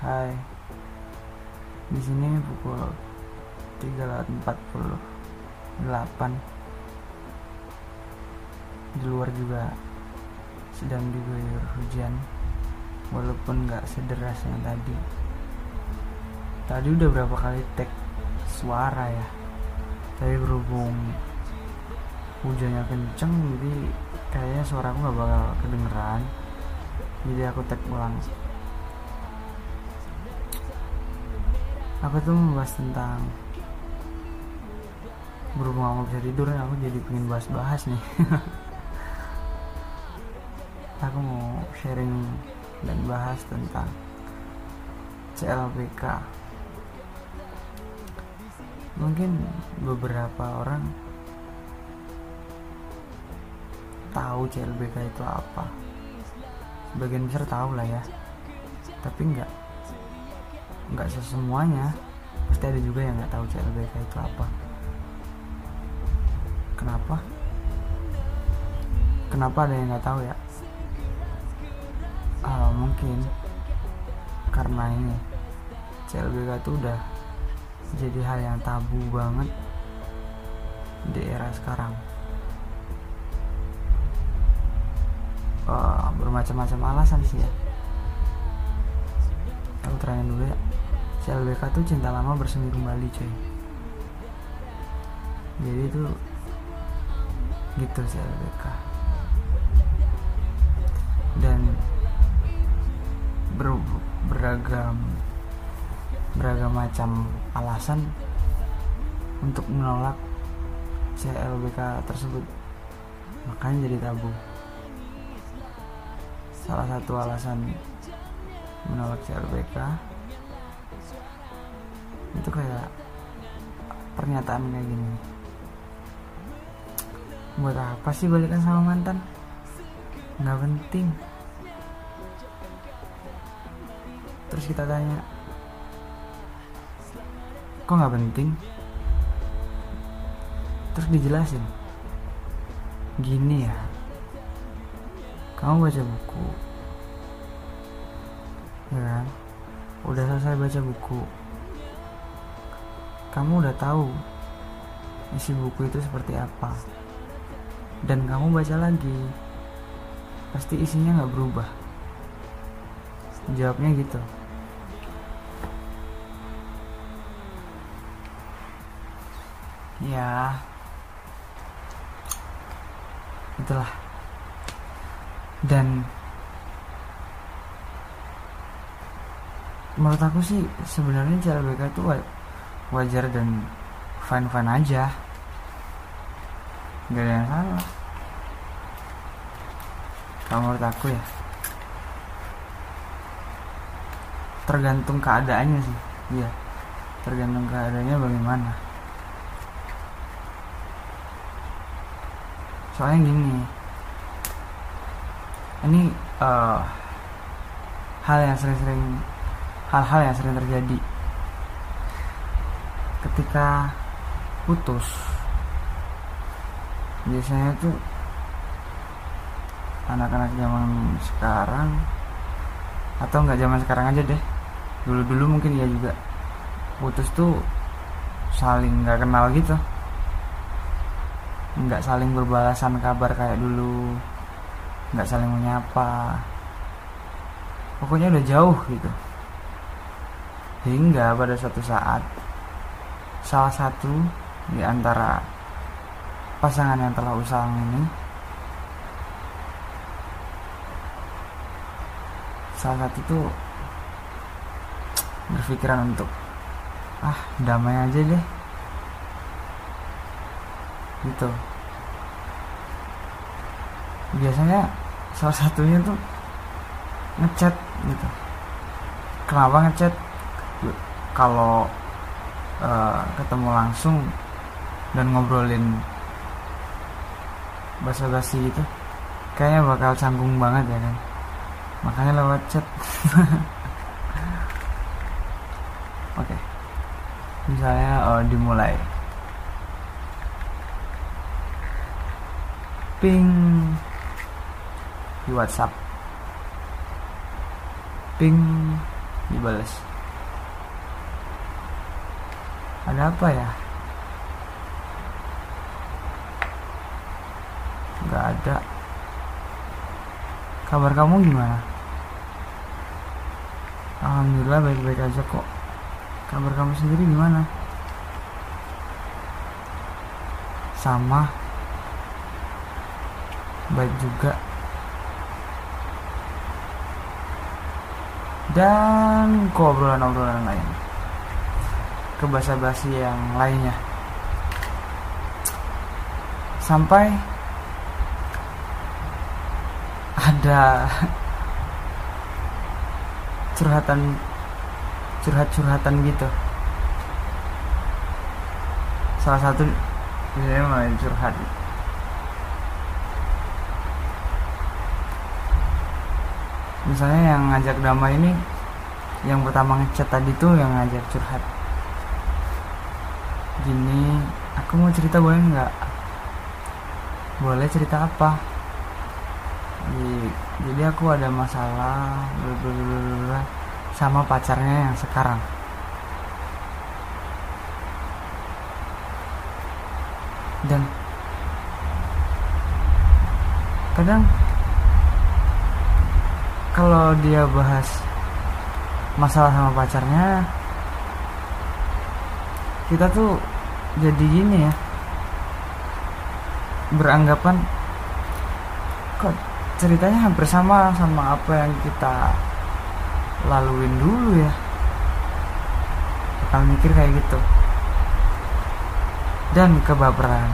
Hai. Di sini pukul 3.48. Di luar juga sedang diguyur hujan walaupun nggak sederas yang tadi. Tadi udah berapa kali tag suara ya. Tapi berhubung hujannya kenceng jadi kayaknya suaraku nggak bakal kedengeran. Jadi aku tag ulang. Aku tuh membahas tentang berhubung aku bisa tidur aku jadi pengen bahas-bahas nih. Aku mau sharing dan bahas tentang CLBK mungkin beberapa orang tahu CLBK itu apa. Sebagian besar tahu lah ya. Tapi enggak nggak sesemuanya. Pasti ada juga yang nggak tahu CLBK itu apa. Kenapa? Kenapa ada yang nggak tahu ya? Uh, mungkin karena ini CLBK itu udah jadi hal yang tabu banget di era sekarang. Uh, bermacam-macam alasan sih ya. Aku terangin dulu ya CLBK tuh cinta lama bersemi kembali cuy. Jadi itu gitu CLBK dan ber, beragam beragam macam alasan untuk menolak CLBK tersebut. Makanya jadi tabu. Salah satu alasan menolak CLBK itu kayak pernyataan kayak gini. Buat apa sih balikan sama mantan? Nggak penting. Terus kita tanya kok nggak penting? Terus dijelasin gini ya kamu baca buku. Ya kan? Udah selesai baca buku kamu udah tahu isi buku itu seperti apa. Dan kamu baca lagi pasti isinya nggak berubah. Jawabnya gitu. Ya. Itulah. Dan menurut aku sih sebenarnya cara BK itu wajar dan fine fine aja. Gak ada yang salah. Kalau menurut aku ya. Tergantung keadaannya sih. Iya. Tergantung keadaannya bagaimana. Soalnya gini. Ini uh, hal yang sering-sering hal-hal yang sering terjadi ketika putus. Biasanya tuh anak-anak zaman sekarang atau nggak zaman sekarang aja deh. Dulu-dulu mungkin ya juga. Putus tuh saling nggak kenal gitu. Nggak saling berbalasan kabar kayak dulu. Nggak saling menyapa. Pokoknya udah jauh gitu. Hingga pada suatu saat salah satu di antara pasangan yang telah usang ini. Salah satu tuh berpikiran untuk ah damai aja deh. Gitu. Biasanya salah satunya tuh ngechat gitu. Kenapa ngechat? Kalau uh, ketemu langsung dan ngobrolin basa-basi itu kayaknya bakal canggung banget ya kan? Makanya lewat chat. Oke. Okay. misalnya uh, dimulai. Ping. Di WhatsApp. Ping. Dibales ada apa ya? Nggak ada. Kabar kamu gimana? Alhamdulillah baik-baik aja kok. Kabar kamu sendiri gimana? Sama. Baik juga. Dan kok obrolan-obrolan lain ke basa-basi yang lainnya. Sampai ada curhatan curhat-curhatan gitu. Salah satu ini main curhat. Misalnya yang ngajak damai ini yang pertama ngechat tadi tuh yang ngajak curhat gini aku mau cerita boleh nggak? Boleh cerita apa? Jadi aku ada masalah sama pacarnya yang sekarang. Dan kadang kalau dia bahas masalah sama pacarnya kita tuh jadi gini ya. Beranggapan kok ceritanya hampir sama sama apa yang kita laluin dulu ya. Bakal mikir kayak gitu. Dan kebaperan.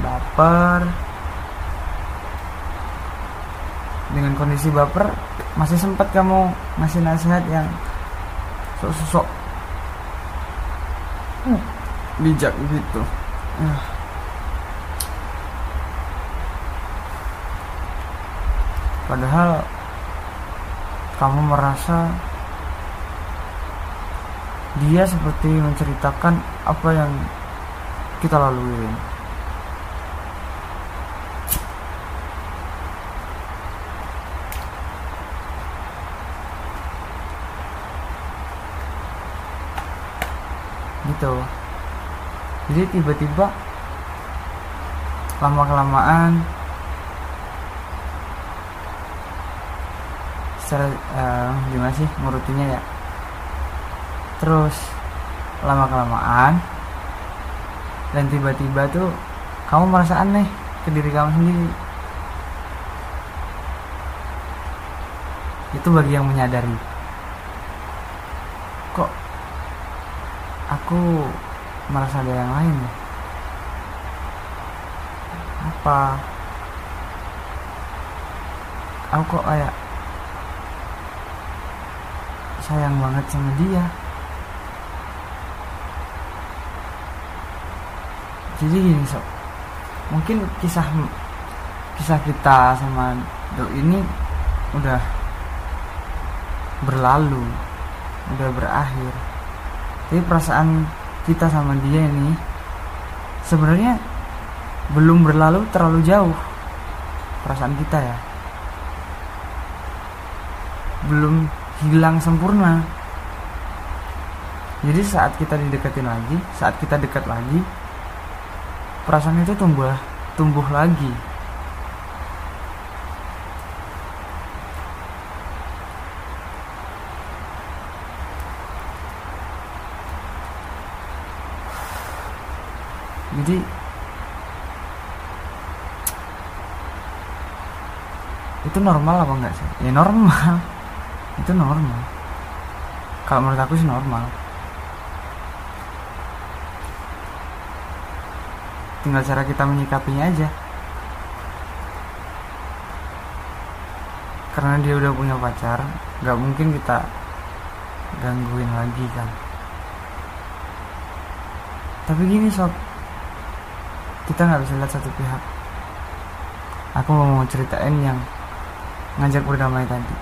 Baper dengan kondisi baper masih sempat kamu ngasih nasihat yang sok-sok. Hmm, bijak gitu. Uh. padahal kamu merasa dia seperti menceritakan apa yang kita lalui gitu. Jadi tiba-tiba lama kelamaan secara uh, gimana sih ngurutinya ya? Terus lama kelamaan dan tiba-tiba tuh kamu merasa aneh ke diri kamu sendiri. Itu bagi yang menyadari. Kok aku merasa ada yang lain ya. Apa? Aku kok kayak sayang banget sama dia. Jadi gini sob mungkin kisah kisah kita sama do ini udah berlalu udah berakhir tapi perasaan kita sama dia ini sebenarnya belum berlalu terlalu jauh perasaan kita ya. Belum hilang sempurna. Jadi saat kita dideketin lagi saat kita dekat lagi perasaan itu tumbuh tumbuh lagi jadi itu normal apa enggak sih? Ya normal. Itu normal. Kalau menurut aku sih normal. Tinggal cara kita menyikapinya aja. Karena dia udah punya pacar nggak mungkin kita gangguin lagi kan? Tapi gini sob kita nggak bisa lihat satu pihak. Aku mau ceritain yang ngajak berdamai tadi.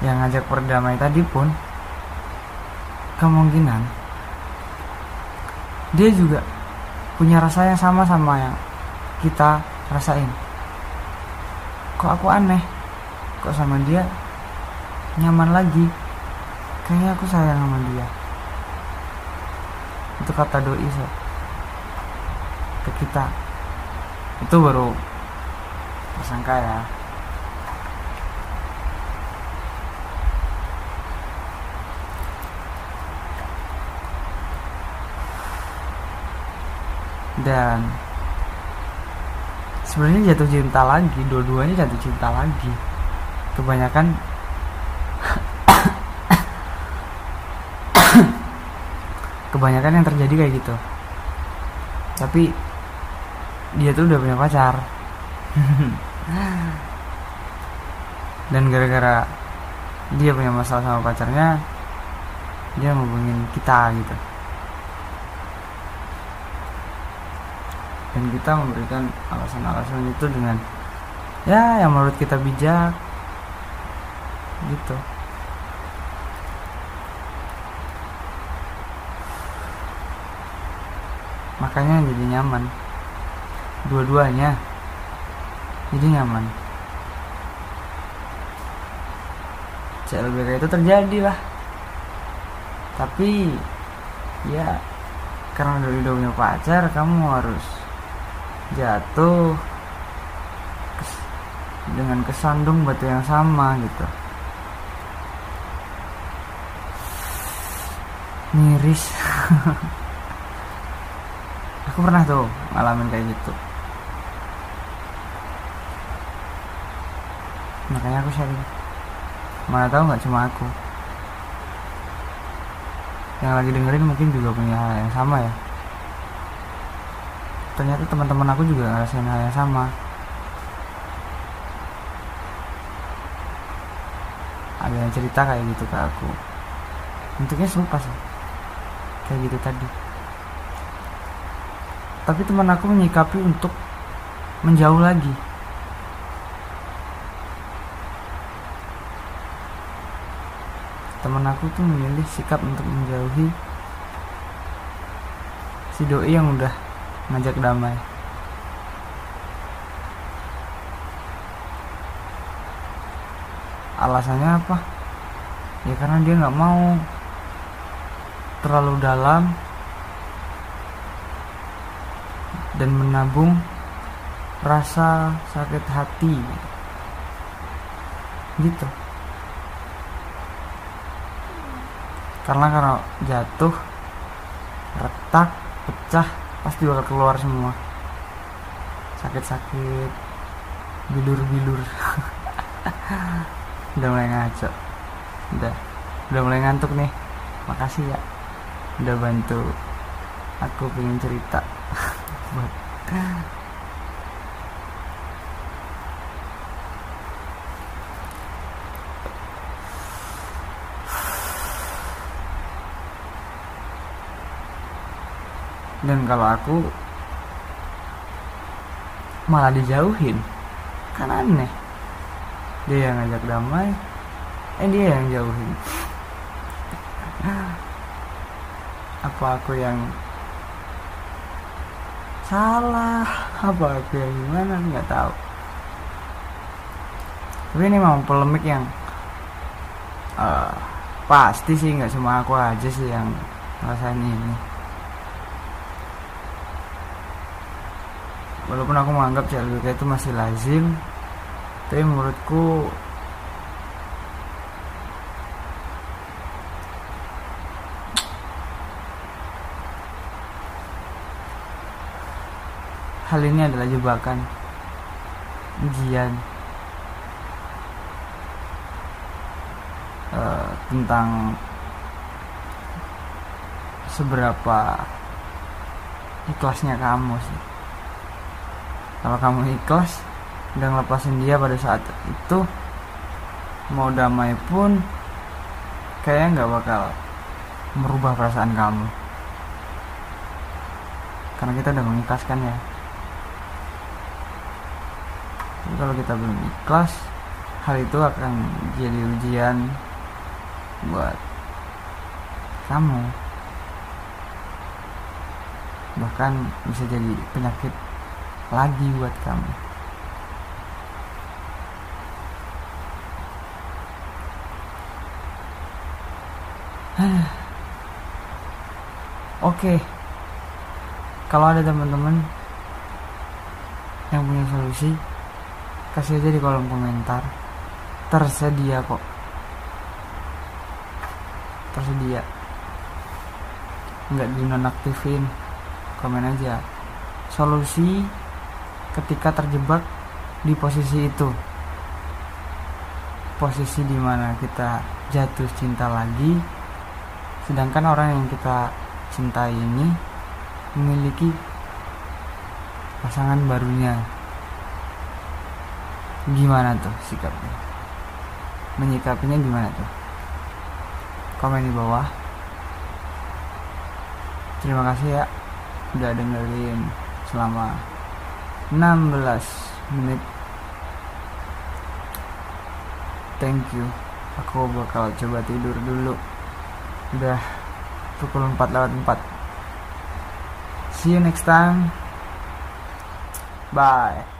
Yang ngajak berdamai tadi pun kemungkinan dia juga punya rasa yang sama sama yang kita rasain. Kok aku aneh? Kok sama dia nyaman lagi? Kayaknya aku sayang sama dia. Itu kata doi so ke kita. Itu baru tersangka ya. Dan sebenarnya jatuh cinta lagi dua-duanya jatuh cinta lagi. Kebanyakan kebanyakan yang terjadi kayak gitu. Tapi dia tuh udah punya pacar. Dan gara-gara dia punya masalah sama pacarnya dia ngubungin kita gitu. Dan kita memberikan alasan-alasan itu dengan ya yang menurut kita bijak. Gitu. Makanya jadi nyaman dua-duanya. Jadi nyaman. CLBK itu terjadi lah. Tapi ya karena udah, udah punya pacar kamu harus jatuh dengan kesandung batu yang sama gitu. Miris. Aku pernah tuh ngalamin kayak gitu makanya aku sharing mana tahu nggak cuma aku. Yang lagi dengerin mungkin juga punya hal yang sama ya. Ternyata teman-teman aku juga ngerasain hal yang sama. Ada yang cerita kayak gitu ke aku. Bentuknya serupa sih. Kayak gitu tadi. Tapi teman aku menyikapi untuk menjauh lagi teman aku tuh memilih sikap untuk menjauhi si doi yang udah ngajak damai. Alasannya apa? Ya karena dia nggak mau terlalu dalam dan menabung rasa sakit hati. Gitu karena kalau jatuh retak pecah pasti bakal keluar semua. Sakit-sakit bilur-bilur udah mulai ngaco. Udah udah mulai ngantuk nih. Makasih ya udah bantu aku pengen cerita buat dan kalau aku malah dijauhin. Kan aneh. Dia yang ngajak damai eh dia yang jauhin. Apa aku yang salah? Apa aku yang gimana? Nggak tahu. Tapi ini memang polemik yang uh, pasti sih nggak cuma aku aja sih yang ngerasain ini walaupun aku menganggap CLBK itu masih lazim tapi menurutku hal ini adalah jebakan ujian uh, tentang seberapa ikhlasnya kamu sih kalau kamu ikhlas dan ngelepasin dia pada saat itu mau damai pun kayaknya nggak bakal merubah perasaan kamu. Karena kita udah mengikhlaskan ya. Jadi kalau kita belum ikhlas hal itu akan jadi ujian buat kamu. Bahkan bisa jadi penyakit lagi buat kamu Oke, kalau ada teman-teman yang punya solusi, kasih aja di kolom komentar. Tersedia kok. Tersedia. Nggak dinonaktifin. Komen aja. Solusi ketika terjebak di posisi itu. Posisi di mana kita jatuh cinta lagi, sedangkan orang yang kita cintai ini memiliki pasangan barunya. Gimana tuh sikapnya? Menyikapinya gimana tuh? Komen di bawah. Terima kasih ya udah dengerin selama 16 menit. Thank you. Aku bakal coba tidur dulu. Udah pukul 4 lewat 4 see you next time. Bye